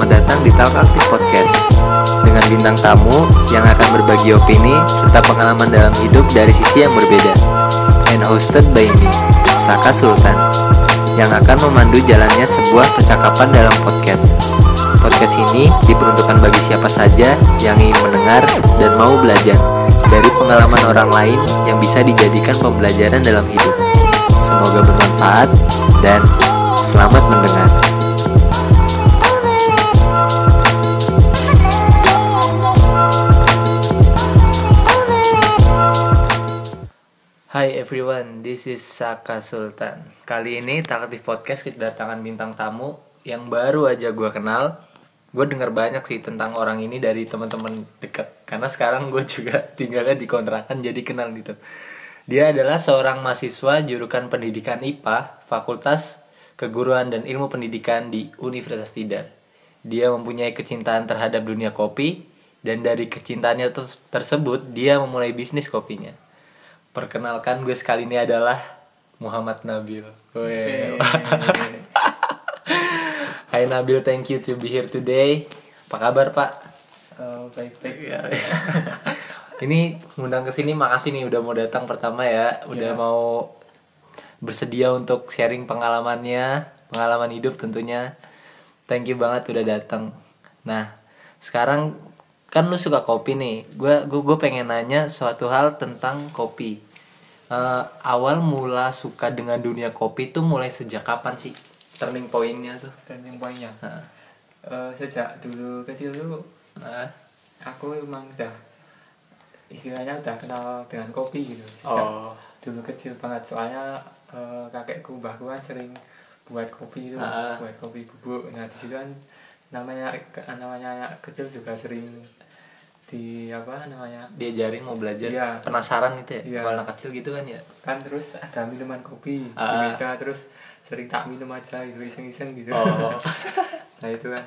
Selamat datang di Talk Aktif Podcast. Dengan bintang tamu yang akan berbagi opini serta pengalaman dalam hidup dari sisi yang berbeda. And hosted by me, Saka Sultan Yang akan memandu jalannya sebuah percakapan dalam podcast. Podcast ini diperuntukkan bagi siapa saja yang ingin mendengar dan mau belajar Dari pengalaman orang lain yang bisa dijadikan pembelajaran dalam hidup. Semoga bermanfaat dan selamat mendengar. Everyone, this is Saka Sultan. Kali ini Takatif Podcast kedatangan bintang tamu yang baru aja gue kenal. Gue denger banyak sih tentang orang ini dari teman-teman deket. Karena sekarang gue juga tinggalnya di kontrakan jadi kenal gitu. Dia adalah seorang mahasiswa jurukan pendidikan IPA, Fakultas Keguruan dan Ilmu Pendidikan di Universitas Tidar. Dia mempunyai kecintaan terhadap dunia kopi dan dari kecintaannya tersebut dia memulai bisnis kopinya. Perkenalkan gue sekali ini adalah Muhammad Nabil. Weh. Hai Nabil, thank you to be here today. Apa kabar Pak? Oh, baik-baik. Iya. ini ngundang ke sini makasih nih udah mau datang pertama ya, udah Iya. mau bersedia untuk sharing pengalamannya, pengalaman hidup tentunya. Thank you banget udah datang. Nah, sekarang kan lu suka kopi nih. Gua, gua pengen nanya suatu hal tentang kopi. Eh, awal mula suka dengan dunia kopi tuh mulai sejak kapan sih? Turning pointnya tuh. Dan yang poinnya, Nah, eh, sejak dulu kecil dulu, nah, aku emang udah istilahnya udah kenal dengan kopi gitu. Sejak oh, dulu kecil banget, soalnya eh, kakekku, mbahku kan sering buat kopi itu, Ah. buat kopi bubuk. Nah di situ kan namanya namanya anak kecil juga sering di apa namanya diajarin mau belajar Iya. penasaran gitu ya kalau anak kecil gitu kan ya kan terus ada minuman kopi di Ah. meja terus sering tak minum aja gitu iseng-iseng gitu Oh. nah itu kan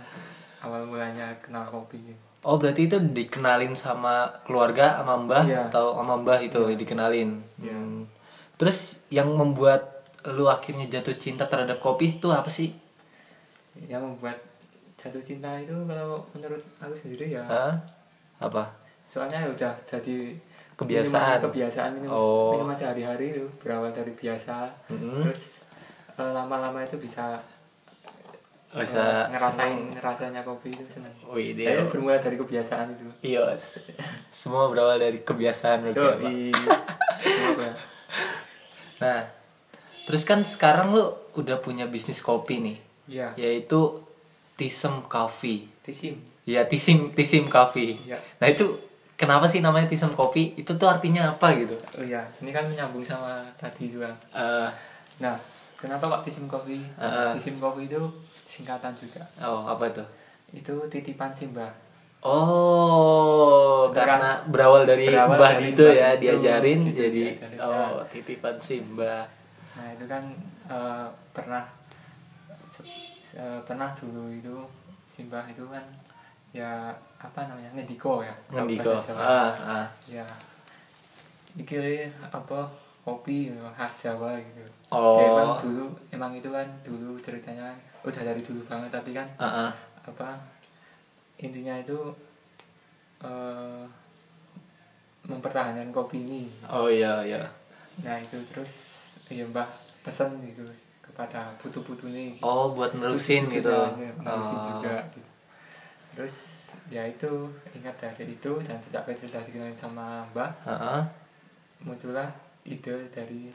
awal mulanya kenal kopi oh berarti itu dikenalin sama keluarga sama mbah Iya. atau sama mbah itu dikenalin Iya. Hmm. terus yang membuat lu akhirnya jatuh cinta terhadap kopi itu apa sih yang membuat jatuh cinta itu kalau menurut aku sendiri ya Hah? Apa soalnya ya udah jadi Kebiasaan. minuman- kebiasaan minum Oh. minuman sehari-hari itu berawal dari biasa Mm-mm. terus eh, lama-lama itu bisa eh, bisa ngerasain rasanya kopi itu senang Wih, Nah, dia itu bermula dari kebiasaan itu iya semua berawal dari kebiasaan ya. Kenapa? nah terus kan sekarang lu udah punya bisnis kopi nih Iya. yaitu Tisem Coffee Tisim. Ya Tisim Tisim Coffee. Iya. Nah itu kenapa sih namanya Tisem Coffee? Itu tuh artinya apa gitu? Oh iya, ini kan menyambung sama tadi juga. Eh, Nah, kenapa Pak Tisim Coffee? Ah. Tisim Coffee itu singkatan juga. oh apa tuh? Itu titipan Simba. Oh Bukan. karena berawal dari Berawal mbah dari gitu mbah ya itu, diajarin gitu, jadi diajarin. oh titipan Simba. Nah, itu kan eh, pernah se- se- pernah dulu itu Simba itu kan ya apa namanya? Ngediko ya. Jawa. Ah, ah. Ya. Iki apa kopi gitu, khas Jawa gitu. Oh. Ya, emang dulu emang itu kan dulu ceritanya kan udah dari dulu banget tapi kan Ah, ah. apa intinya itu eh mempertahankan kopi ini. Oh iya iya. Nah itu terus ya mbah pesen gitu kepada putu-putu nih. Oh buat nerusin gitu. Nerusin Oh. juga. Gitu. Terus ya itu ingat dari itu dan sejak kecil sudah dikenalin sama mbah Ah, ah. muncullah ide dari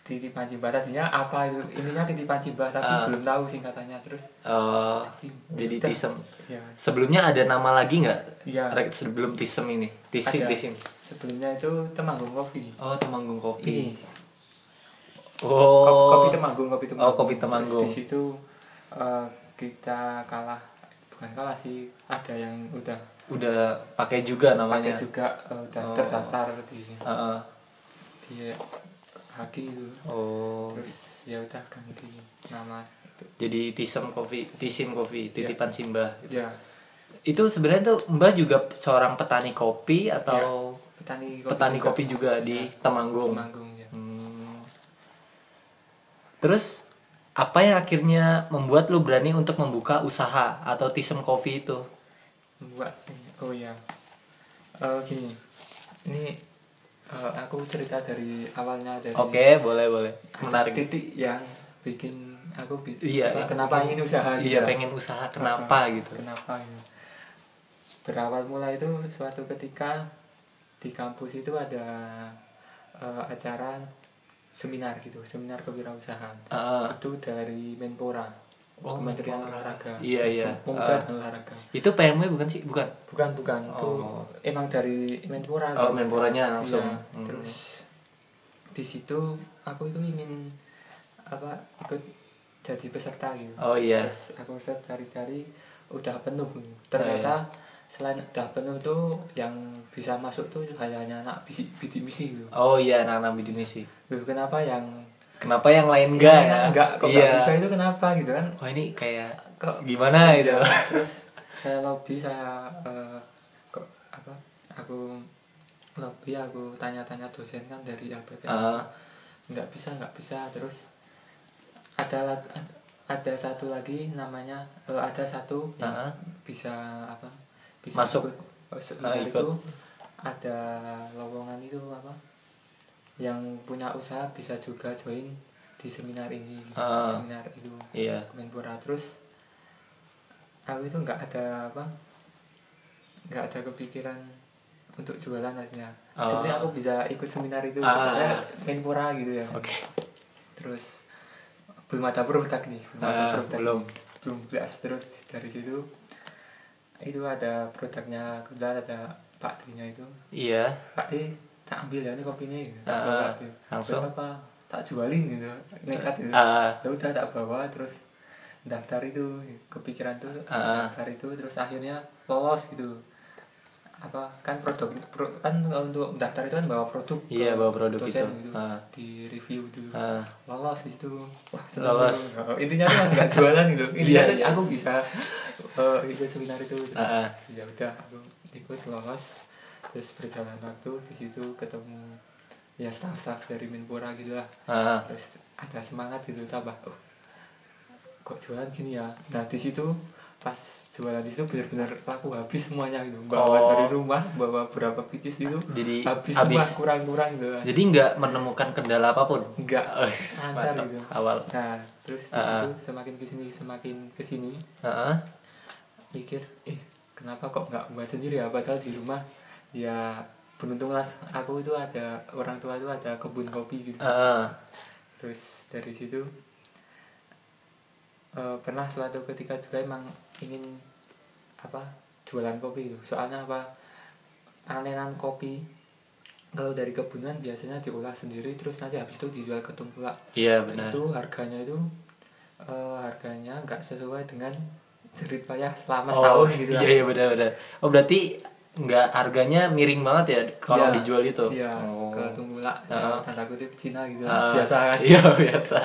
titipan Cimba tadinya apa itu ininya titipan Cimba tapi Ah. belum tahu singkatannya terus Oh, Tisim. jadi. Tisem. ya Sebelumnya ada nama lagi nggak? Iya. Rek- Sebelum Tisem ini. Tisim ada. Tisim. sebelumnya itu temanggung kopi Oh Temanggung Kopi. Ini. Oh. kopi, kopi temanggung kopi temanggung Oh, kopi Temanggung. Terus di situ eh, kita kalah bukan kalah sih ada yang udah Udah pakai juga pakai namanya. juga eh, udah Oh. terdaftar di Heeh. di Haki itu Oh. terus ya udah ganti nama itu Jadi Tisem Kopi, Tisim Kopi, titipan Simba. ya Itu sebenarnya tuh Mbak juga seorang petani kopi atau petani kopi petani juga. kopi juga di Ya, Temanggung. Temanggung ya Hmm. Terus apa yang akhirnya membuat lu berani untuk membuka usaha atau Tisem Coffee itu? Buat oh ya Eh, gini. Ini eh, aku cerita dari awalnya dari oke boleh boleh. Menarik. titik yang bikin aku Iya, apa, iya. kenapa ingin usaha gitu iya lah. pengen usaha kenapa gitu. kenapa gitu berawal mula itu suatu ketika di kampus itu ada eh, acara seminar gitu seminar kewirausahaan Ah, itu dari Menpora Oh, Kementerian. Olahraga Iya, iya. Pemuda Ah. dan Olahraga itu PMW bukan sih bukan bukan bukan itu Oh. emang dari Menpora oh gitu. Menporanya langsung Iya, Hmm. terus di situ aku itu ingin apa ikut jadi peserta gitu oh iya terus aku set cari-cari udah penuh gitu. ternyata selain udah penuh tuh yang bisa masuk tuh hanya hanya anak bidik, bidik misi gitu. Oh iya anak-anak bidik misi. Loh, kenapa yang kenapa yang lain enggak? Ya enggak kok iya nggak bisa itu kenapa gitu kan? Oh ini kayak kok gimana gitu? Ya, terus saya lobby saya eh, kok apa aku lobby aku tanya-tanya dosen kan dari LPPM Ah. nggak bisa nggak bisa. Terus ada ada satu lagi namanya eh, ada satu yang Ah. bisa apa bisa Masuk. ikut, oh, se- Ah, itu ada lowongan itu apa yang punya usaha bisa juga join di seminar ini Ah. seminar itu iya Kemenpora terus aku itu nggak ada apa nggak ada kepikiran untuk jualan akhirnya Oh. sebenarnya aku bisa ikut seminar itu Ah. misalnya Menpora gitu ya oke terus belum ada produk nih belum ada produk belum. belum jelas terus dari situ itu ada produknya kebetulan ada Pak D-nya itu. Iya. Pak D tak ambil ya ini kopinya gitu tak Ah, bawa gitu langsung? "Buat apa? Tak jualin gitu. Nekat gitu ya udah tak bawa terus daftar itu kepikiran tuh Ah. daftar itu terus akhirnya lolos gitu apa kan produk pro- kan untuk daftar itu kan bawa produk Iya, bawa produk itu. gitu Ah. di review dulu Ah. lolos di situ wah Lolos. gitu. intinya tuh nggak jualan gitu intinya Iya, tuh iya. aku bisa eh, ikut seminar itu terus ah. ya udah aku ikut lolos terus berjalan waktu di situ ketemu ya staff-staff dari Menpora gitu lah Ah. terus ada semangat gitu tambah oh, kok jualan gini ya nah di situ pas jualan di situ benar-benar laku habis semuanya gitu. Bawa Oh. dari rumah bawa berapa pieces itu Jadi habis, habis. semua kurang-kurang gitu. Jadi nggak menemukan kendala apa pun? Enggak Oh, lancar gitu. Awal. Nah terus di situ semakin ke sini semakin ke sini Ah, mikir eh kenapa kok nggak buat sendiri ya? Padahal di rumah ya beruntunglah aku itu ada orang tua itu ada kebun kopi gitu. Ah, terus dari situ eh, pernah suatu ketika juga emang ingin apa jualan kopi itu soalnya apa anenan kopi kalau dari kebunan biasanya diolah sendiri terus nanti habis itu dijual ke tengkulak iya benar. Itu harganya itu eh, harganya nggak sesuai dengan jerit payah selama oh setahun gitu iya iya benar benar. Oh berarti nggak harganya miring banget ya kalau Iya. dijual itu iya oh. ke tengkulak Ah. tanda kutip Cina gitu Ah, biasa kan? Iya biasa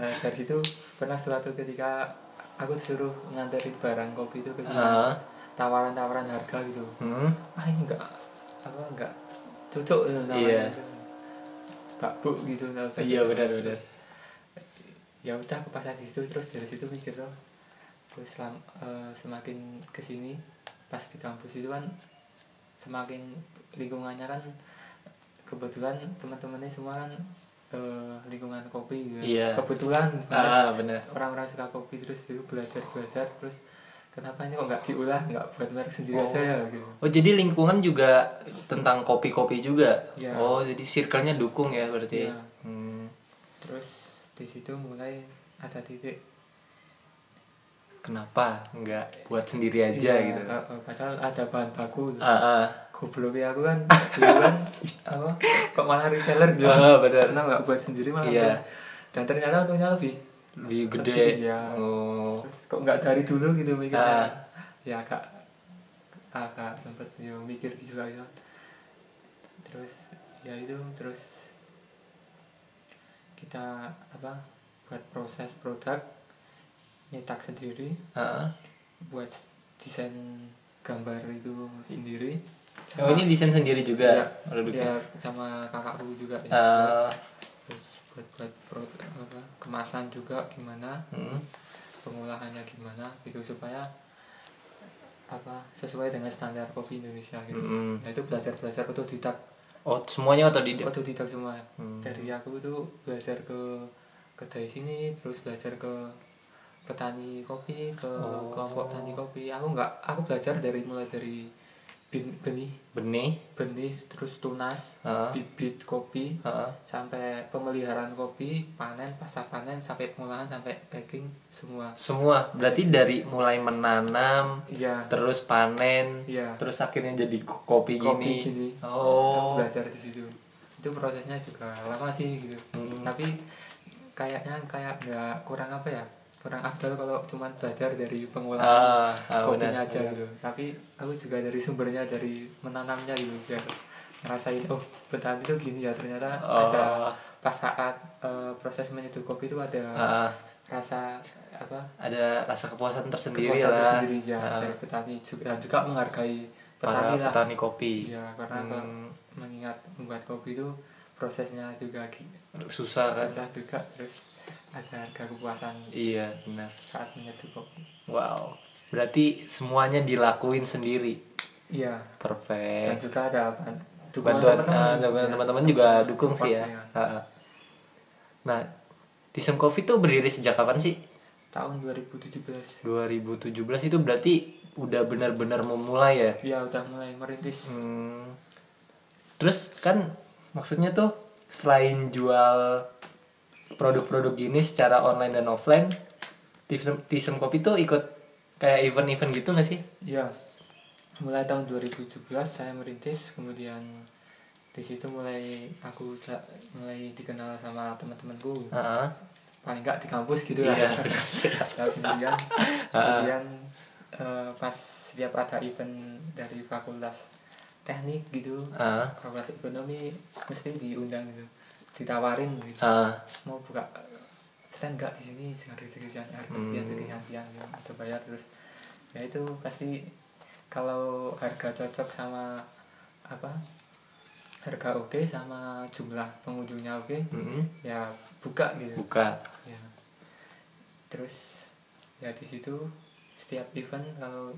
Nah, dari situ pernah suatu ketika aku disuruh nganterin barang kopi itu ke sini. Ah. Tawaran-tawaran harga gitu. hmm. Ah ini enggak apa enggak cocok gitu namanya. Iya. Pak Bu gitu nah, Iya, benar, benar. Ya udah aku pasang di situ terus dari situ mikir loh. Terus selam, eh, semakin ke sini pas di kampus itu kan semakin lingkungannya kan kebetulan teman-temannya semua kan eh, lingkungan kopi gitu. Iya. Kebetulan ah benar orang-orang suka kopi terus dulu belajar belajar terus kenapa ini kok nggak diolah nggak buat merek sendiri Oh. aja ya gitu Oh jadi lingkungan juga tentang kopi-kopi juga. Iya. Oh jadi circle-nya dukung ya berarti. Iya. Hmm. terus di situ mulai ada titik Kenapa nggak buat sendiri aja Iya, gitu? eh, padahal ada bahan baku gitu. Ah, ah. Goblok ya aku kan dulu kan apa kok malah reseller gitu Ah, benar. karena nggak buat sendiri malah untung. dan ternyata untungnya lebih Lebih gede. Lebih, iya. Oh. terus kok nggak dari dulu gitu mikirnya Ah. ya agak agak sempet ya mikir gitu gitu terus ya itu terus kita apa buat proses produk nyetak sendiri Ah. buat desain gambar itu sendiri Oh ini desain sendiri juga ya, produknya. ya sama kakakku juga ya Ah, terus buat buat pro, apa, kemasan juga gimana Hmm. pengolahannya gimana gitu supaya apa sesuai dengan standar kopi Indonesia gitu Mm-mm. nah itu belajar belajar otodidak Oh, semuanya otodidak. otodidak semua Hmm. dari aku tuh belajar ke kedai sini terus belajar ke petani kopi ke Oh. kelompok tani kopi aku nggak aku belajar dari mulai dari bin- benih Benih. benih terus tunas Heeh. bibit kopi Heeh. sampai pemeliharaan kopi panen pasca panen sampai pengolahan sampai packing semua Semua. Berarti dari mulai menanam, iya terus panen, Iya. terus akhirnya jadi ko- kopi gini. kopi gini Oh. Aku belajar di situ itu prosesnya juga lama sih gitu Hmm. tapi kayaknya kayak nggak kurang apa ya kurang afdal kalau cuman belajar dari Ah, pengolahan ah, kopinya benar, aja benar. gitu tapi aku juga dari sumbernya dari menanamnya gitu biar ngerasain oh petani itu gini ya ternyata Oh. ada pas saat eh, proses menyeduh kopi itu ada Ah, rasa apa ada rasa kepuasan tersendiri kepuasan lah. tersendiri ya Ah, dari petani juga, dan juga menghargai para petani lah petani kopi. ya karena Hmm. mengingat membuat kopi itu prosesnya juga Susah kan? susah juga terus ada harga kepuasan Iya, benar. saat menyeduh kopi Wow. Berarti semuanya dilakuin sendiri. iya dan Perfect. juga ada apa Bantuan teman-teman juga. teman-teman juga dukung sih ya. Ah. Nah, Tisem Coffee tuh berdiri sejak kapan sih? tahun 2017 2017 itu berarti udah benar-benar memulai ya. ya udah mulai merintis Hmm. Terus kan maksudnya tuh selain jual produk-produk gini secara online dan offline, Tisem, Tisem Coffee tuh ikut kayak event-event gitu gak sih? ya mulai tahun 2017 saya merintis kemudian di situ mulai aku mulai dikenal sama teman-temanku Heeh. paling nggak di kampus gitu lah Iya. Nah, kemudian kemudian eh, pas setiap ada event dari fakultas teknik gitu Heeh. fakultas ekonomi mesti diundang gitu ditawarin gitu Heeh. mau buka stand nggak di sini harga sekian harga sekian Hmm. sekian sekian gitu. atau bayar terus ya itu pasti kalau harga cocok sama apa harga oke sama jumlah pengunjungnya oke Mm-mm. ya buka gitu Buka. ya terus ya di situ setiap event kalau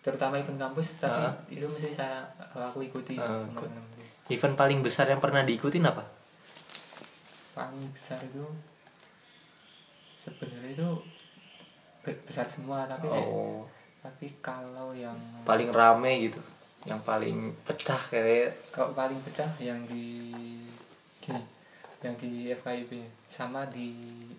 terutama event kampus tapi Ah. itu mesti saya aku ikuti Ah, sama ikut. teman-teman. Event paling besar yang pernah diikutin apa? Paling besar itu sebenarnya itu be- besar semua tapi Oh, tapi kalau yang paling rame gitu. Yang paling pecah kayak kalau paling pecah yang di gini yang di FKIP sama di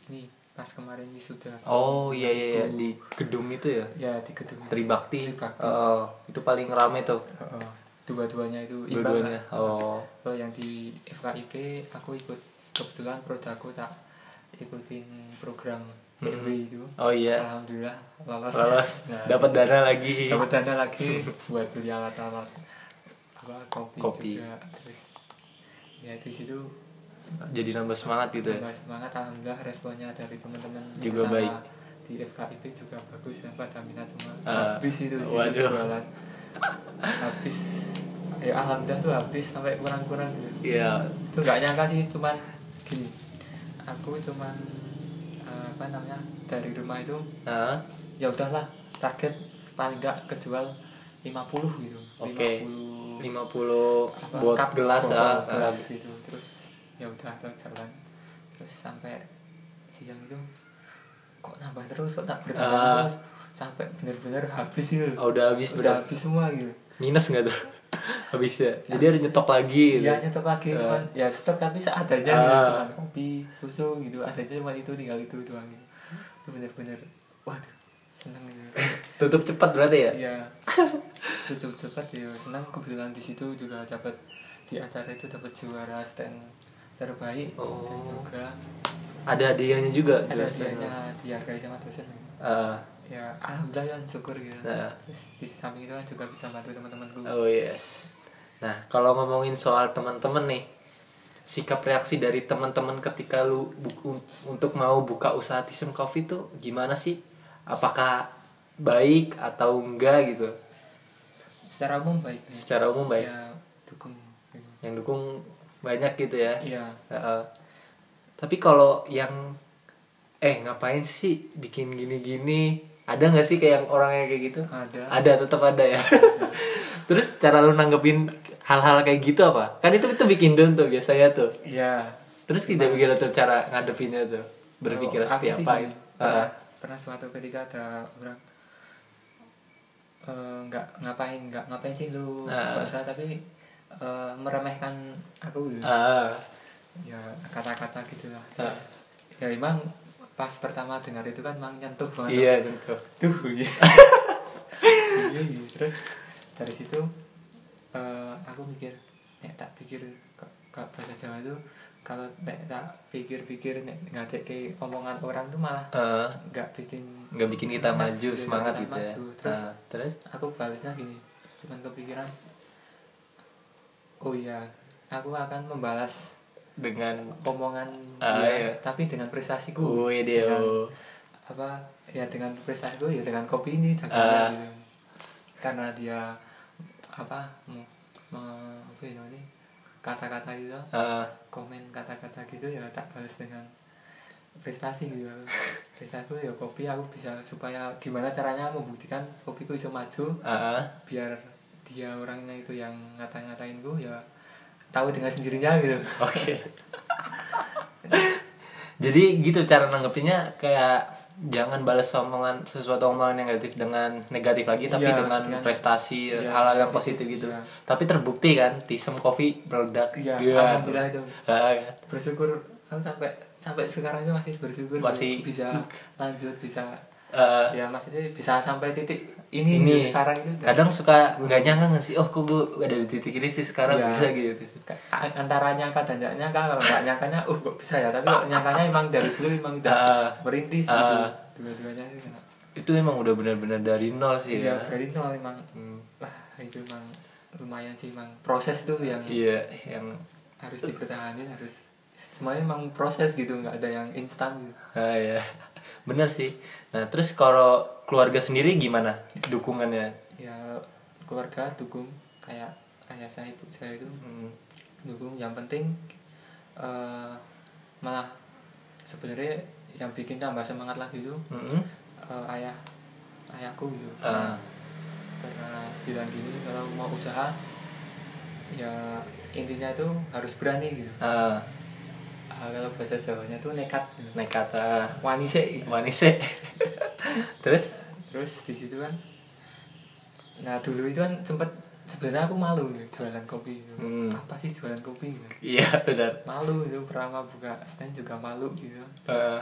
ini pas kemarin wisuda Oh iya iya iya di gedung itu ya. ya di gedung Tribakti. Tribakti. Oh, itu paling rame tuh. Heeh. dua-duanya itu Dua-duanya. Oh. kalau yang di FKIP aku ikut kebetulan produkku tak ikutin program PW itu Oh iya. alhamdulillah lolos Lolos Nah, dapat dana lagi. dapat dana lagi buat beli alat-alat apa kopi, Kopi. juga terus ya di situ Jadi nambah semangat gitu ya. tambah semangat alhamdulillah responnya dari teman-teman Juga baik. di FKIP juga bagus ya pada minat semua Ah, habis itu waduh. jualan habis ya alhamdulillah tuh habis sampai kurang-kurang gitu Iya. itu nggak nyangka sih cuman gini aku cuman eh, apa namanya dari rumah itu Nah, ya udahlah target paling nggak kejual 50 gitu Oke. 50 50 apa, buat cup, gelas ah, gelas gitu terus ya udah terus jalan terus sampai siang itu kok nambah terus kok tak bertambah Ah. terus sampai bener-bener habis gitu. Oh, udah habis udah berapa? habis semua gitu Minus nggak tuh? Habisnya. Jadi harus nyetok lagi gitu. ya nyetok lagi Ah. cuman ya stok tapi seadanya Ah. gitu cuman kopi susu gitu adanya cuma itu tinggal itu doang gitu itu bener-bener waduh seneng gitu Tutup cepat berarti ya? Iya. Tutup cepat ya senang kebetulan di situ juga dapat di acara itu dapat juara stand terbaik Oh. dan juga Ada hadiahnya juga. ada hadiahnya dihargai sama dosen. Ah, Ya alhamdulillah ya syukur gitu. Nah. Terus di samping itu kan juga bisa bantu teman-temanku. oh yes. Nah, kalau ngomongin soal teman-teman nih, sikap reaksi dari teman-teman ketika lu buku, untuk mau buka usaha Tisem Coffee tuh gimana sih? Apakah baik atau enggak gitu? Secara umum baik. nih. Secara umum baik. Ya dukung. gitu. Yang dukung banyak gitu ya. Iya. Heeh. tapi kalau yang eh ngapain sih bikin gini-gini ada nggak sih kayak yang orangnya kayak gitu ada ada tetap ada ya terus cara lu nanggepin hal-hal kayak gitu apa? Kan itu itu bikin down tuh biasanya tuh. Ya terus kita pikir tuh cara ngadepinnya tuh berpikir aku seperti apa gitu. pernah, Ah, pernah suatu ketika ada orang eh, nggak ngapain nggak ngapain sih lu bahasa tapi eh, meremehkan aku gitu. ah, ya kata-kata gitulah. Terus ya emang pas pertama dengar itu kan emang nyentuh banget. Iya tentu tuh iya. Iya iya. terus dari situ eh, aku mikir nek tak pikir ke bahasa Jawa itu kalau nek tak pikir-pikir nek ngadek ke omongan orang tuh malah Ah, nggak bikin nggak bikin kita semangat, maju iya, semangat kita gitu ya maju. terus Ah, terus aku balasnya gini cuman kepikiran oh iya aku akan membalas dengan omongan Ah, dia iya. tapi dengan prestasiku Wih dia Dengan- apa ya dengan prestasiku ya dengan kopi ini gitu. karena dia apa me- apa ya namanya? Kata-kata itu ah, komen kata-kata gitu ya tak balas dengan prestasi gitu. Prestasiku ya kopi aku bisa supaya gimana caranya membuktikan kopiku bisa maju. Ah, biar dia orangnya itu yang ngata-ngatain gue ya tahu dengan sendirinya gitu. Oke. Jadi gitu cara nanggepinnya kayak jangan balas omongan sesuatu omongan negatif dengan negatif lagi tapi Iya, dengan dengan- prestasi iya, hal-hal yang positif, gitu iya. tapi terbukti kan Tisem Coffee meledak Iya, Iya. alhamdulillah itu. Ah, kan? bersyukur aku sampai sampai sekarang itu masih bersyukur Masih- bisa lanjut bisa Ah, ya maksudnya bisa sampai titik ini, ini. sekarang itu. Kadang suka nggak nyangka nggak sih oh kok gue ada di titik ini sih sekarang? Iya. bisa gitu antara nyangka dan nggak nyangka kalau nggak nyangkanya uh kok bisa ya? Tapi kalau nyangkanya emang dari dulu emang udah Ah. merintis Ah. gitu dua-duanya itu itu emang udah benar-benar dari nol sih iya ya. dari nol emang. Hmm. wah itu emang lumayan sih emang proses tuh yang iya yang harus dipertahankan harus semuanya emang proses gitu nggak ada yang instan gitu. Ah, ya bener sih nah terus kalau keluarga sendiri gimana dukungannya ya keluarga dukung kayak ayah saya ibu saya itu Hmm. dukung yang penting eh, malah sebenarnya yang bikin tambah semangat lagi itu Mm-mm. eh, ayah ayahku gitu Ah. karena bilang gini kalau mau usaha ya intinya itu harus berani gitu Ah, kalau bahasa Jawanya tuh nekat nekat ah, wani sih gitu. manis terus? Terus di situ kan? Nah dulu itu kan sempet sebenarnya aku malu nih jualan kopi. Gitu. Hmm. apa sih jualan kopi? Gitu iya benar. Malu itu pertama buka stand juga malu gitu. Ah,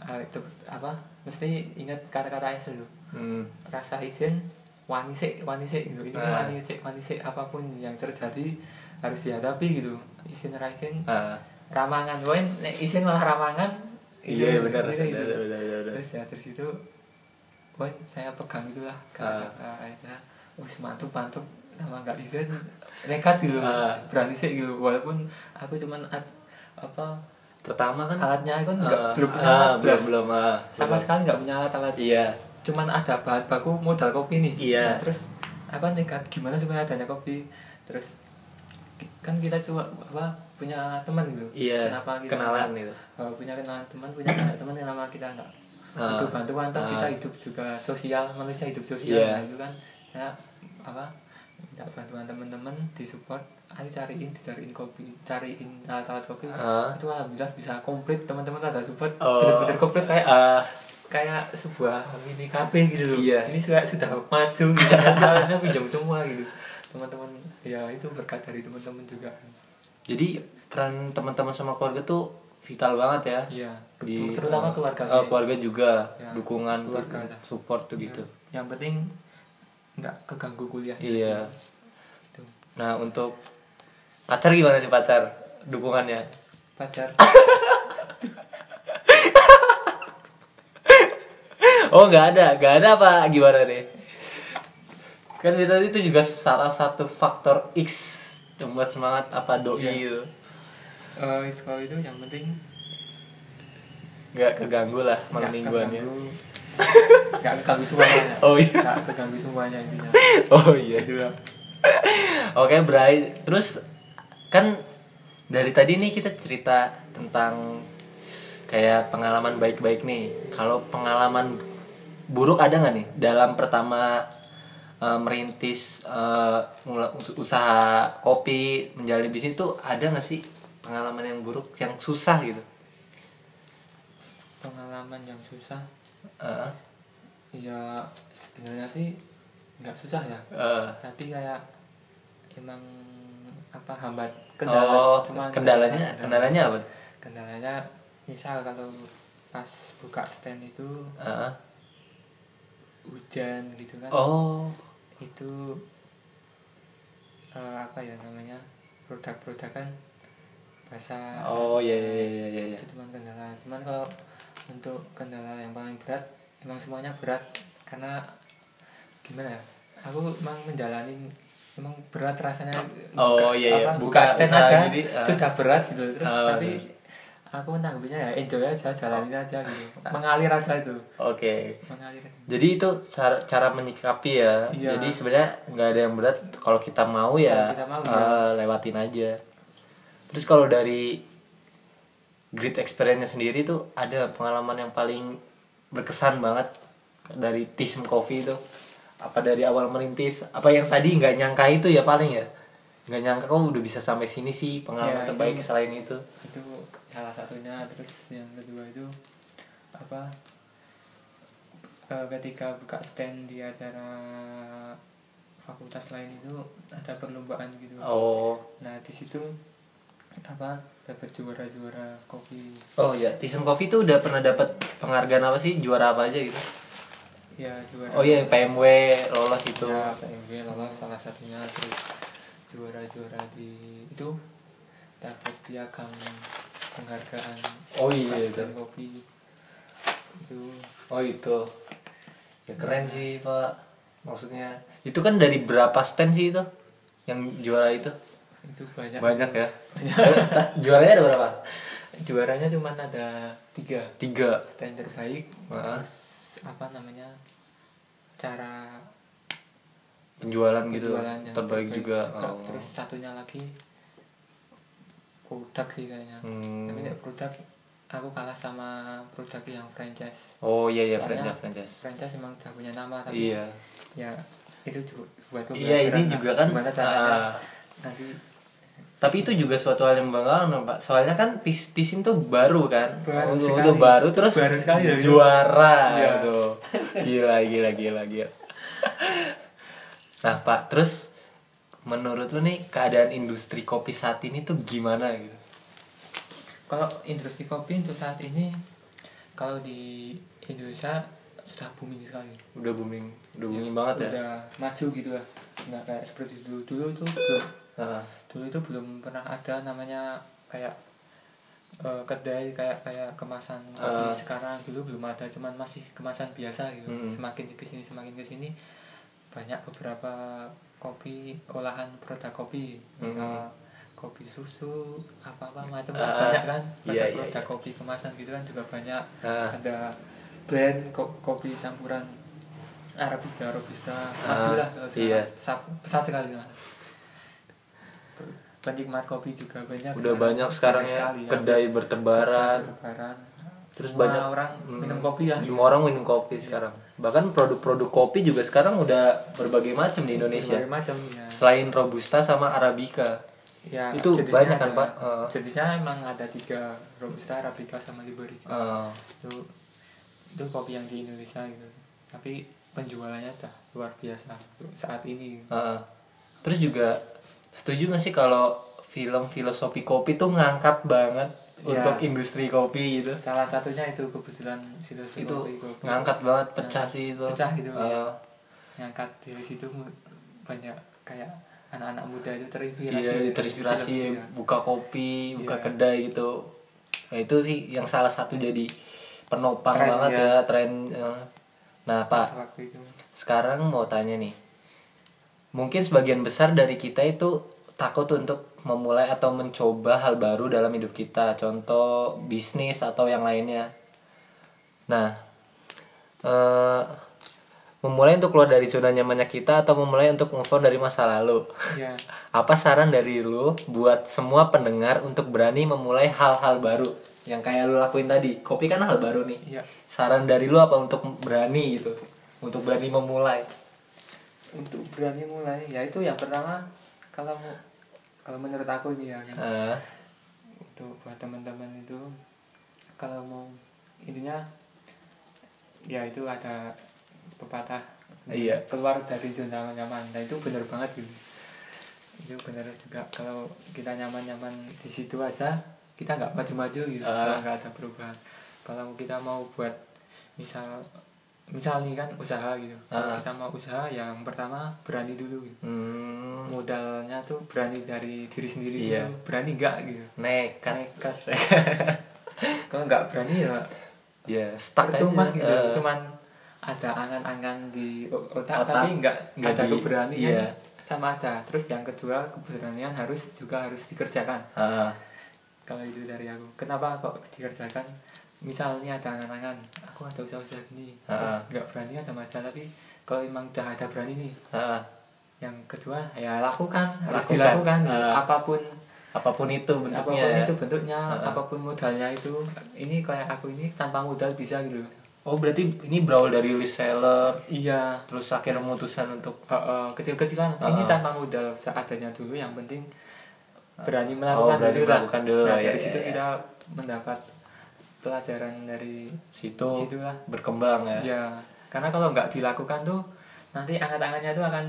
Ah, itu apa mesti ingat kata-kata ayah dulu. Hmm. rasa izin wani sih wani sih gitu. Ini Ah. wani sih wani sih apa pun yang terjadi harus dihadapi gitu. Izin ra izin Ah, ramangan. Nek izin malah ramangan iya itu- benar itu- benar itu. benar benar benar. terus ya dari situ poin saya pegang itulah Ah. kata ayahnya wis mantap mantap sama nggak izin nekat gitu Ah. berani sih gitu. Walaupun aku cuman ad- apa pertama kan? alatnya aku nggak ah, belum punya ah, alat belum belum ah, sama belum. sekali nggak punya alat alat. Iya. Cuman ada bahan baku modal kopi nih. Iya. Nah, terus aku kan nekat gimana supaya adanya kopi. Terus kan kita cuma apa punya teman gitu iya kenapa kita kenalan itu uh, punya kenalan teman punya banyak teman kenapa kita nggak Ah. butuh bantuan toh Ah. kita hidup juga sosial manusia hidup sosial Iya. Nah, itu kan ya apa minta bantuan teman-teman di support ayo cariin dicariin kopi cariin alat-alat kopi Ah. itu alhamdulillah bisa komplit teman-teman ada support Oh. bener-bener komplit kayak Ah, kayak sebuah mini kafe gitu loh. Iya. Ini juga sudah maju gitu. Alatnya pinjam semua gitu. Teman-teman ya itu berkat dari teman-teman juga. Jadi peran teman-teman sama keluarga tuh vital banget ya Iya. di terutama keluarga. Oh, sih. keluarga juga Ya, dukungan keluarga. tuh, support tuh gitu Yang penting nggak keganggu kuliah. iya Itu. nah untuk pacar gimana nih pacar dukungannya Pacar. oh nggak ada nggak ada apa gimana nih kan itu itu juga salah satu faktor X yang buat semangat apa doi Iya. itu Eh, itu kalau itu yang penting nggak keganggu lah malam mingguannya. Nggak keganggu semuanya. Oh, iya. Nggak keganggu semuanya intinya. oh iya Itu lah. Oke, Bray. Terus kan dari tadi nih kita cerita tentang kayak pengalaman baik-baik nih. Kalau pengalaman buruk ada nggak nih dalam pertama eh, merintis us- usaha kopi menjalani bisnis itu ada nggak sih pengalaman yang buruk yang susah gitu? pengalaman yang susah? Eh, ya sebenarnya sih nggak susah ya. Eh, tapi kayak emang apa hambat oh, cuma kendalanya kendalanya apa? kendalanya misal kalau pas buka stand itu Eh, hujan gitu kan. Oh, itu eh, apa ya namanya produk-produk kan basah oh ya ya ya ya. ya. itu cuma kendala cuman kalau untuk kendala yang paling berat emang semuanya berat karena gimana ya aku emang menjalani emang berat rasanya Oh, iya, iya. apa, Buka buka, stand usaha aja jadi, ah. sudah berat gitu terus Oh, tapi iya. Aku menanggapinya ya enjoy aja jalanin aja gitu mengalir aja itu Oke. mengalir aja. Jadi itu cara, cara menyikapi ya. Iya. Jadi sebenarnya nggak ada yang berat kalau kita mau ya, kita mau, eh, lewatin aja. Terus kalau dari great experience sendiri tuh ada pengalaman yang paling berkesan banget dari Tism Coffee itu apa dari awal merintis apa yang tadi nggak nyangka itu ya paling ya nggak nyangka kok udah bisa sampai sini sih pengalaman Ya, terbaik itu- selain itu itu salah satunya terus yang kedua itu apa eh, ketika buka stand di acara fakultas lain itu ada perlombaan gitu. Oh. Nah di situ apa dapat juara-juara kopi. Oh ya Tism Coffee tuh udah pernah dapat penghargaan apa sih? Juara apa aja gitu? Ya juara. Oh iya PMW lolos itu. ya PMW lolos salah satunya terus juara-juara di itu dapat piagam penghargaan Oh iya itu. stand kopi itu Oh itu. Ya keren sih Pak. Maksudnya itu kan dari berapa stand sih itu yang juara itu? itu banyak Banyak ya. Ta- Juaranya ada berapa? juaranya cuma ada tiga Tiga. stand terbaik terus apa namanya cara Penjualan gitu. penjualan yang Terbaik juga. Oh. terus satunya lagi produk sih kayaknya Hmm. tapi nek produk aku kalah sama produk yang franchise Oh iya iya Soalnya franchise franchise. franchise emang udah punya nama tapi Iya. ya itu juga buat Iya, ini juga kan, gimana caranya ah. nanti Tapi itu juga suatu hal yang membanggakan Pak. Soalnya kan tis tisim tuh baru kan. Baru Oh, sekali. Itu baru terus Baru sekali ya, juara Iya. tuh. Gila gila gila gila. Nah, Pak, terus menurut lu nih keadaan industri kopi saat ini tuh gimana gitu? kalau industri kopi untuk saat ini kalau di Indonesia sudah booming sekali Udah booming, udah booming banget ya. udah maju gitu lah nggak kayak seperti dulu dulu itu belum Nah, dulu itu belum pernah ada namanya kayak eh, kedai kayak kayak kemasan kopi Ah. sekarang dulu belum ada cuman masih kemasan biasa gitu Hmm. semakin ke sini semakin ke sini banyak beberapa kopi olahan produk kopi misal kopi susu apa apa macam Hmm. Ah, banyak kan iya, produk iya, produk kopi kemasan gitu kan juga banyak Ah. ada blend ko- kopi campuran arabica robusta maju Ah, lah kalau sekarang. iya. pesat, pesat sekali lah penikmat kopi juga banyak udah banyak sekarang ya sekali, kedai bertebaran. bertebaran Terus Semua banyak orang Hmm. minum kopi ya Semua orang minum kopi sekarang. Bahkan produk-produk kopi juga sekarang udah berbagai macam di Indonesia. berbagai macam ya Selain robusta sama arabica. ya Itu banyak kan, Pak? Eh. jenisnya emang ada tiga robusta arabica sama liberica Eh, itu itu kopi yang di Indonesia gitu tapi penjualannya udah luar biasa saat ini eh. Terus juga setuju gak sih kalau film filosofi kopi tuh ngangkat banget Ya. untuk industri kopi gitu? salah satunya itu kebetulan filosofi Itu kopi, kopi. ngangkat banget, pecah Ngangkat. sih itu. Pecah gitu, Eh, iya. ngangkat dari situ banyak kayak anak-anak muda itu terinspirasi Iya, terinspirasi film, iya. buka kopi, buka Iya. kedai gitu. Nah, itu sih yang salah satu jadi penopang Tren, banget ya. ya, tren. Nah, Pak, sekarang mau tanya nih. Mungkin sebagian besar dari kita itu takut untuk memulai atau mencoba hal baru dalam hidup kita. Contoh bisnis atau yang lainnya. Nah, eh, memulai untuk keluar dari zona nyamannya kita atau memulai untuk move on dari masa lalu? Ya. Apa saran dari lu buat semua pendengar untuk berani memulai hal-hal baru yang kayak lu lakuin tadi? Kopi kan hal baru nih. Ya. Saran dari lu apa untuk berani gitu? Untuk berani memulai? Untuk berani mulai ya itu yang pertama kalau kalau menurut aku ini ya kan, Ah, untuk buat teman-teman itu kalau mau intinya ya itu ada pepatah. Iya. keluar dari zona nyaman. Nah itu benar banget gitu itu benar juga. Kalau kita nyaman-nyaman di situ aja kita nggak maju-maju gitu. Kalau nggak ada perubahan. Kalau kita mau buat misal misal nih kan usaha gitu. Kalau Ah. kita mau usaha yang pertama berani dulu gitu. hmm, modalnya tuh berani dari diri sendiri Iya. dulu. Berani nggak gitu? Nekat. Nekat. Kalau nggak berani ya ya stuck aja. gitu. Eh, cuman ada angan-angan di otak, Otak, tapi nggak nggak ada keberanian. iya. sama aja. Terus yang kedua keberanian harus juga harus dikerjakan. Ah, kalau itu dari aku. Kenapa kok dikerjakan? Misalnya ada angan-angan aku ada usaha-usaha gini terus Ah. nggak berani aja aja tapi kalau emang udah ada berani nih ah. yang kedua ya lakukan harus Lakukan. dilakukan Ah. apa pun apa pun itu bentuknya apa pun ya. itu bentuknya Ah. apa pun modalnya itu ini kayak aku ini tanpa modal bisa gitu oh berarti ini berawal dari reseller iya terus akhirnya memutuskan untuk Uh, uh, kecil-kecilan Uh, ini uh. tanpa modal seadanya dulu yang penting berani Oh, melakukan berani dulu melakukan dulu, nah ya, dari ya, situ ya. kita mendapat pelajaran dari situ situlah berkembang ya ya karena kalau nggak dilakukan tuh nanti angan-angannya tuh akan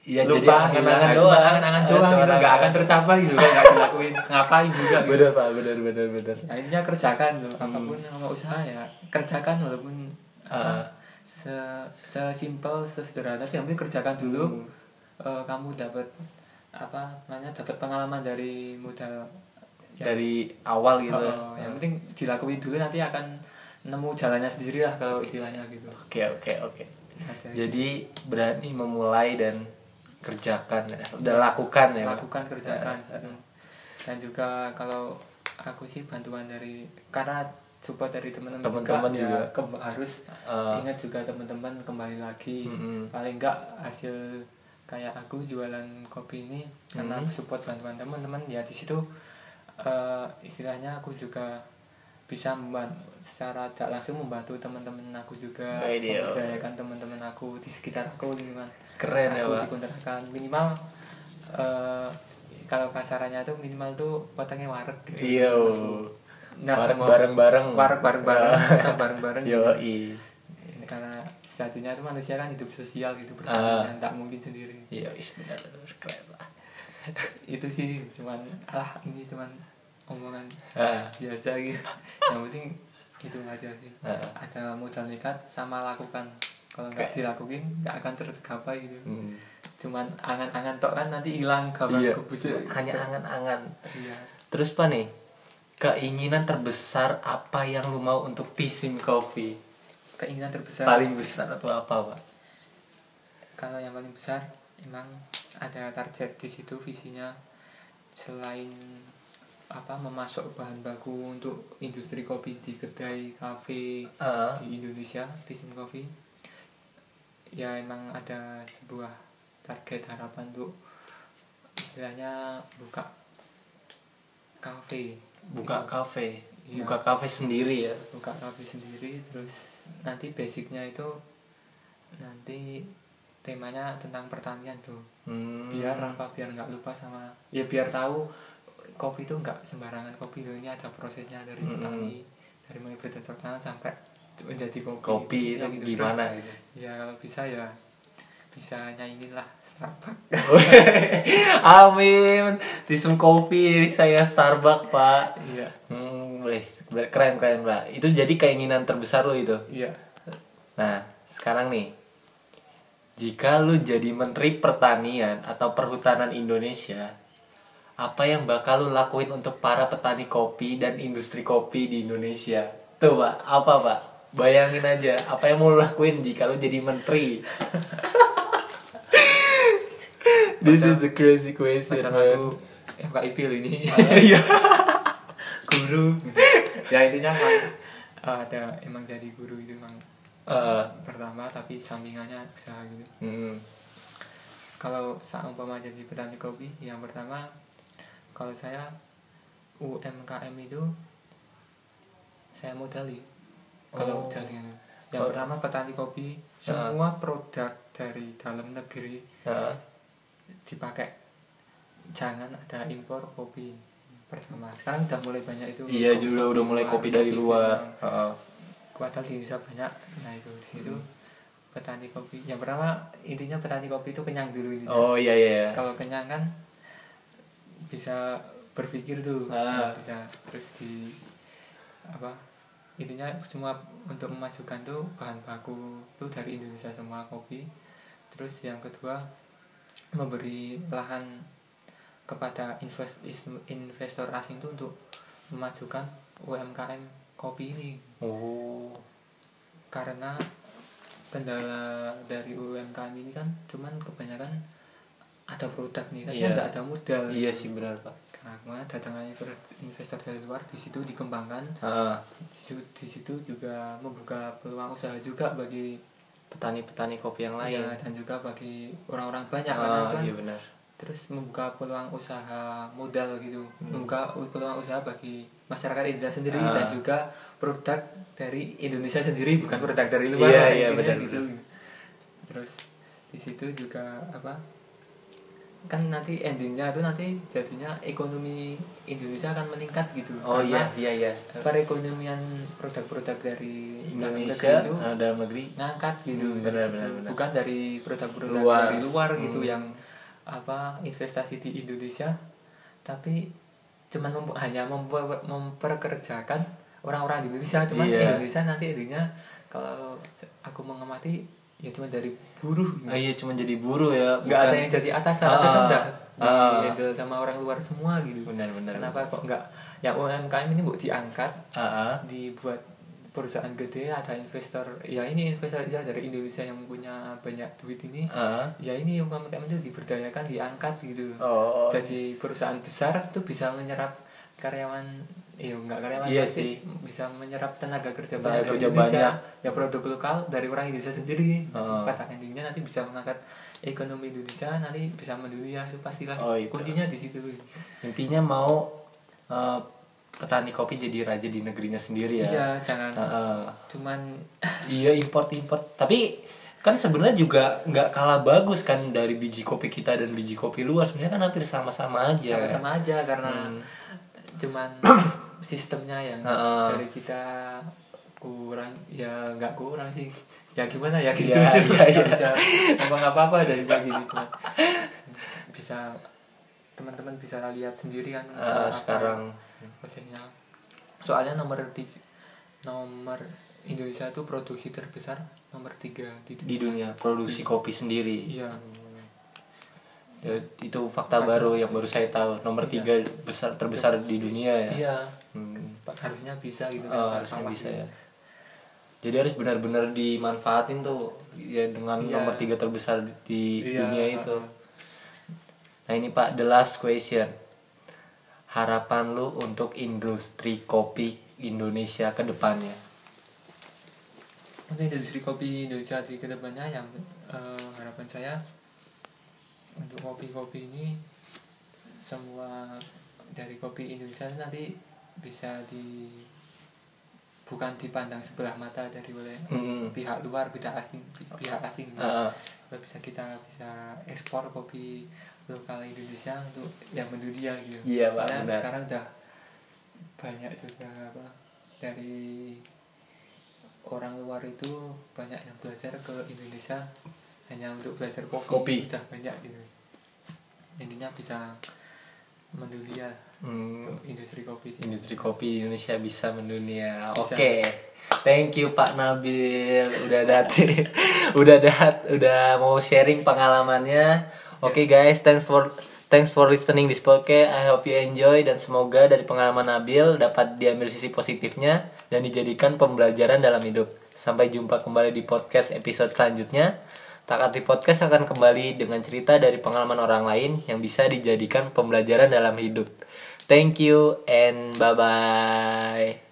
Iya, jadi lupa angan-angan hilang. doang. cuma angan-angan Eh, doang gitu nggak akan tercapai gitu kalau nggak dilakuin ngapain juga gitu bener pak bener bener bener nah intinya kerjakan tuh Hmm. apa pun yang mau usaha ya kerjakan walaupun apa, se sesimpel sesederhana sih penting kerjakan dulu Hmm. Eh, kamu dapat apa namanya dapat pengalaman dari modal ya, dari awal gitu eh, yang penting dilakuin dulu nanti akan nemu jalannya sendiri lah kalau istilahnya gitu oke oke oke Nah, dari jadi berani memulai dan kerjakan ya udah lakukan ya Pak? lakukan kerjakan Hmm. dan juga kalau aku sih bantuan dari karena support dari teman-teman juga, juga. ya, ke- harus Eh, ingat juga teman-teman kembali lagi Mm-mm. paling enggak hasil kayak aku jualan kopi ini karena Mm. aku support bantuan teman-teman ya di situ eh, istilahnya aku juga bisa membantu secara tidak langsung membantu teman-teman aku juga memberdayakan teman-teman aku di sekitar aku lingkungan keren ya aku pak. dikontrakan. Minimal eh, kalau kasarannya tuh minimal tuh potongnya wareg gitu. iya Nggak bareng mau- bareng bareng wareg bareng bareng susah bareng bareng yo gitu. karena sejatinya itu manusia kan hidup sosial gitu Ah. berdampingan tak mungkin sendiri. Iya benar benar keren lah. Itu sih cuman alah ini cuman omongan. Ah, biasa gitu. Yang penting itu aja sih. Ah. ada modal nekat sama lakukan. Kalau nggak dilakuin nggak akan tergapai gitu. Hmm. cuman angan-angan tok kan nanti hilang kabar iya. kebusuk. Hanya angan-angan. Iya. Terus pak nih? Keinginan terbesar apa yang lu mau untuk Pisim Coffee? Keinginan terbesar. Paling besar atau apa pak? Kalau yang paling besar emang ada target di situ visinya. Selain apa memasok bahan baku untuk industri kopi di kedai kafe Ah. di Indonesia Pisim Coffee ya emang ada sebuah target harapan untuk istilahnya buka kafe buka kafe Iya. buka kafe sendiri ya buka kafe sendiri terus nanti basicnya itu nanti temanya tentang pertanian tuh hmm. biar apa biar nggak lupa sama ya biar tahu kopi itu nggak sembarangan kopi loh ini ada prosesnya dari petani dari mulai bercocok tanam sampai menjadi kopi kopi Ya itu gitu. gimana Terus, gitu ya kalau bisa ya bisa nyaingin lah Starbucks Amin. Tisum kopi saya Starbucks pak. iya Hmm, keren keren pak. Itu jadi keinginan terbesar lo itu. iya Nah sekarang nih, jika lu jadi Menteri Pertanian atau Perhutanan Indonesia, apa yang bakal lu lakuin untuk para petani kopi dan industri kopi di Indonesia? Tuh pak, apa pak? Bayangin aja, apa yang mau lu lakuin jika lu jadi menteri? This is the crazy question, padahal man. aku FKIP loh ini Iya. guru ya intinya emang eh, ada emang jadi guru itu emang Eh, pertama tapi sampingannya usaha gitu hmm. kalau seumpama jadi petani kopi yang pertama kalau saya UMKM itu saya modali. Kalau Oh. jaringan itu. yang Oh. pertama petani kopi semua produk dari dalam negeri Eh, dipakai. Jangan ada impor kopi pertama. Sekarang udah mulai banyak itu. Iya kopi- juga udah mulai kopi dari luar. Heeh. padahal di Indonesia banyak. Nah itu di situ petani kopi. Yang pertama intinya petani kopi itu kenyang dulu ini oh iya iya. Kalau kenyang kan bisa berpikir tuh Ah. bisa terus di apa intinya semua untuk memajukan tuh bahan baku tuh dari Indonesia semua kopi. Terus yang kedua memberi lahan kepada invest, investor asing tuh untuk memajukan UMKM kopi ini. Oh. Karena kendala dari UMKM ini kan cuman kebanyakan ada produk nih tapi Iya. nggak ada modal iya sih benar pak Nah, kemudian datangnya investor dari luar di situ dikembangkan Heeh. di situ, di situ juga membuka peluang usaha juga bagi petani-petani kopi yang lain ya, dan juga bagi orang-orang banyak Ah, karena kan iya benar terus membuka peluang usaha modal gitu membuka peluang usaha bagi masyarakat Indonesia sendiri Hmm. Ah. dan juga produk dari Indonesia sendiri bukan produk dari luar Iya, lah, iya, intinya benar, gitu terus di situ juga apa kan nanti endingnya tuh nanti jadinya ekonomi Indonesia akan meningkat gitu oh iya karena iya iya perekonomian produk-produk dari Indonesia itu eh, dalam negeri ngangkat gitu Hmm, benar, benar, benar. bukan dari produk-produk Luar. dari luar gitu Hmm. yang apa investasi di Indonesia tapi cuman mem- hanya memper- memperkerjakan orang-orang di Indonesia cuman Iya. Indonesia nanti intinya kalau aku mengamati ya cuma dari buruh gitu. Ah, iya cuma jadi buruh ya nggak ada yang jadi atasan Ah, atasan udah ah. di sama orang luar semua gitu benar benar kenapa kok nggak yang UMKM ini bu diangkat Ah, ah. dibuat perusahaan gede ada investor ya ini investor ya dari Indonesia yang punya banyak duit ini Ah. ya ini UMKM itu diberdayakan diangkat gitu oh jadi perusahaan besar tuh bisa menyerap karyawan ya enggak karyawan Iya pasti sih. bisa menyerap tenaga kerja Tenaga banyak dari kerja Indonesia banyak. ya produk lokal dari orang Indonesia sendiri Heeh. pada endingnya nanti bisa mengangkat ekonomi Indonesia nanti bisa mendunia itu pastilah Oh, itu. kuncinya di situ intinya mau eh, petani kopi jadi raja di negerinya sendiri ya iya jangan ah. cuman iya import import tapi kan sebenarnya juga nggak kalah bagus kan dari biji kopi kita dan biji kopi luar sebenarnya kan hampir sama-sama aja sama-sama aja karena Hmm. cuman sistemnya yang Heeh. dari kita kurang ya nggak kurang sih. Ya gimana ya? Gitu. Iya, iya, Nggak iya. bisa ngomong apa apa dari kayak gitu. Bisa teman-teman bisa lihat sendiri kan apa sekarang. Prosesnya soalnya nomor di nomor Indonesia itu produksi terbesar nomor tiga di di dunia produksi kopi sendiri. Iya Ya, itu fakta baru yang baru saya tahu. Nomor tiga besar terbesar di dunia ya. Iya. Hmm. Harusnya bisa gitu Oh, kan, harusnya bisa ya. Jadi harus benar-benar dimanfaatin tuh ya dengan Iya. nomor tiga terbesar di Iya. dunia itu. Nah ini pak the last question. Harapan lu untuk industri kopi Indonesia ke depannya? Untuk industri kopi Indonesia di ke depannya yang eh, harapan saya untuk kopi-kopi ini semua dari kopi Indonesia nanti bisa di bukan dipandang sebelah mata dari oleh Mm-mm. pihak luar pihak asing pihak asing Kalau bisa kita bisa ekspor kopi lokal Indonesia untuk yang mendunia gitu Iya, Pak, Karena benar. sekarang udah banyak juga apa dari orang luar itu banyak yang belajar ke Indonesia hanya untuk belajar kopi, Kopi. udah banyak gitu. Intinya bisa mendunia hmm, industri kopi. Di- industri kopi di Indonesia bisa mendunia. Oke. Thank you Pak Nabil. Udah datang udah dat udah mau sharing pengalamannya. Oke guys. Thanks for Thanks for listening this podcast. I hope you enjoy. Dan semoga dari pengalaman Nabil dapat diambil sisi positifnya dan dijadikan pembelajaran dalam hidup. Sampai jumpa kembali di podcast episode selanjutnya. Takati Podcast akan kembali dengan cerita dari pengalaman orang lain yang bisa dijadikan pembelajaran dalam hidup. Thank you and bye bye.